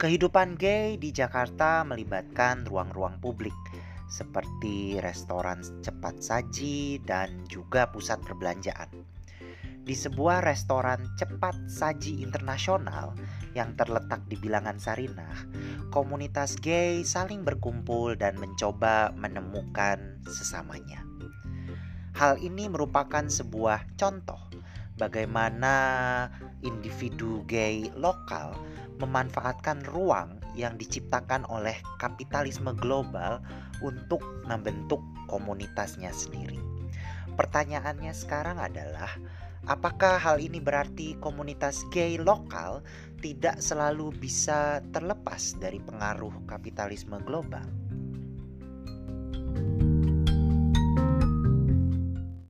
Kehidupan gay di Jakarta melibatkan ruang-ruang publik seperti restoran cepat saji dan juga pusat perbelanjaan. Di sebuah restoran cepat saji internasional yang terletak di bilangan Sarinah, komunitas gay saling berkumpul dan mencoba menemukan sesamanya. Hal ini merupakan sebuah contoh bagaimana individu gay lokal memanfaatkan ruang yang diciptakan oleh kapitalisme global untuk membentuk komunitasnya sendiri. Pertanyaannya sekarang adalah, apakah hal ini berarti komunitas gay lokal tidak selalu bisa terlepas dari pengaruh kapitalisme global?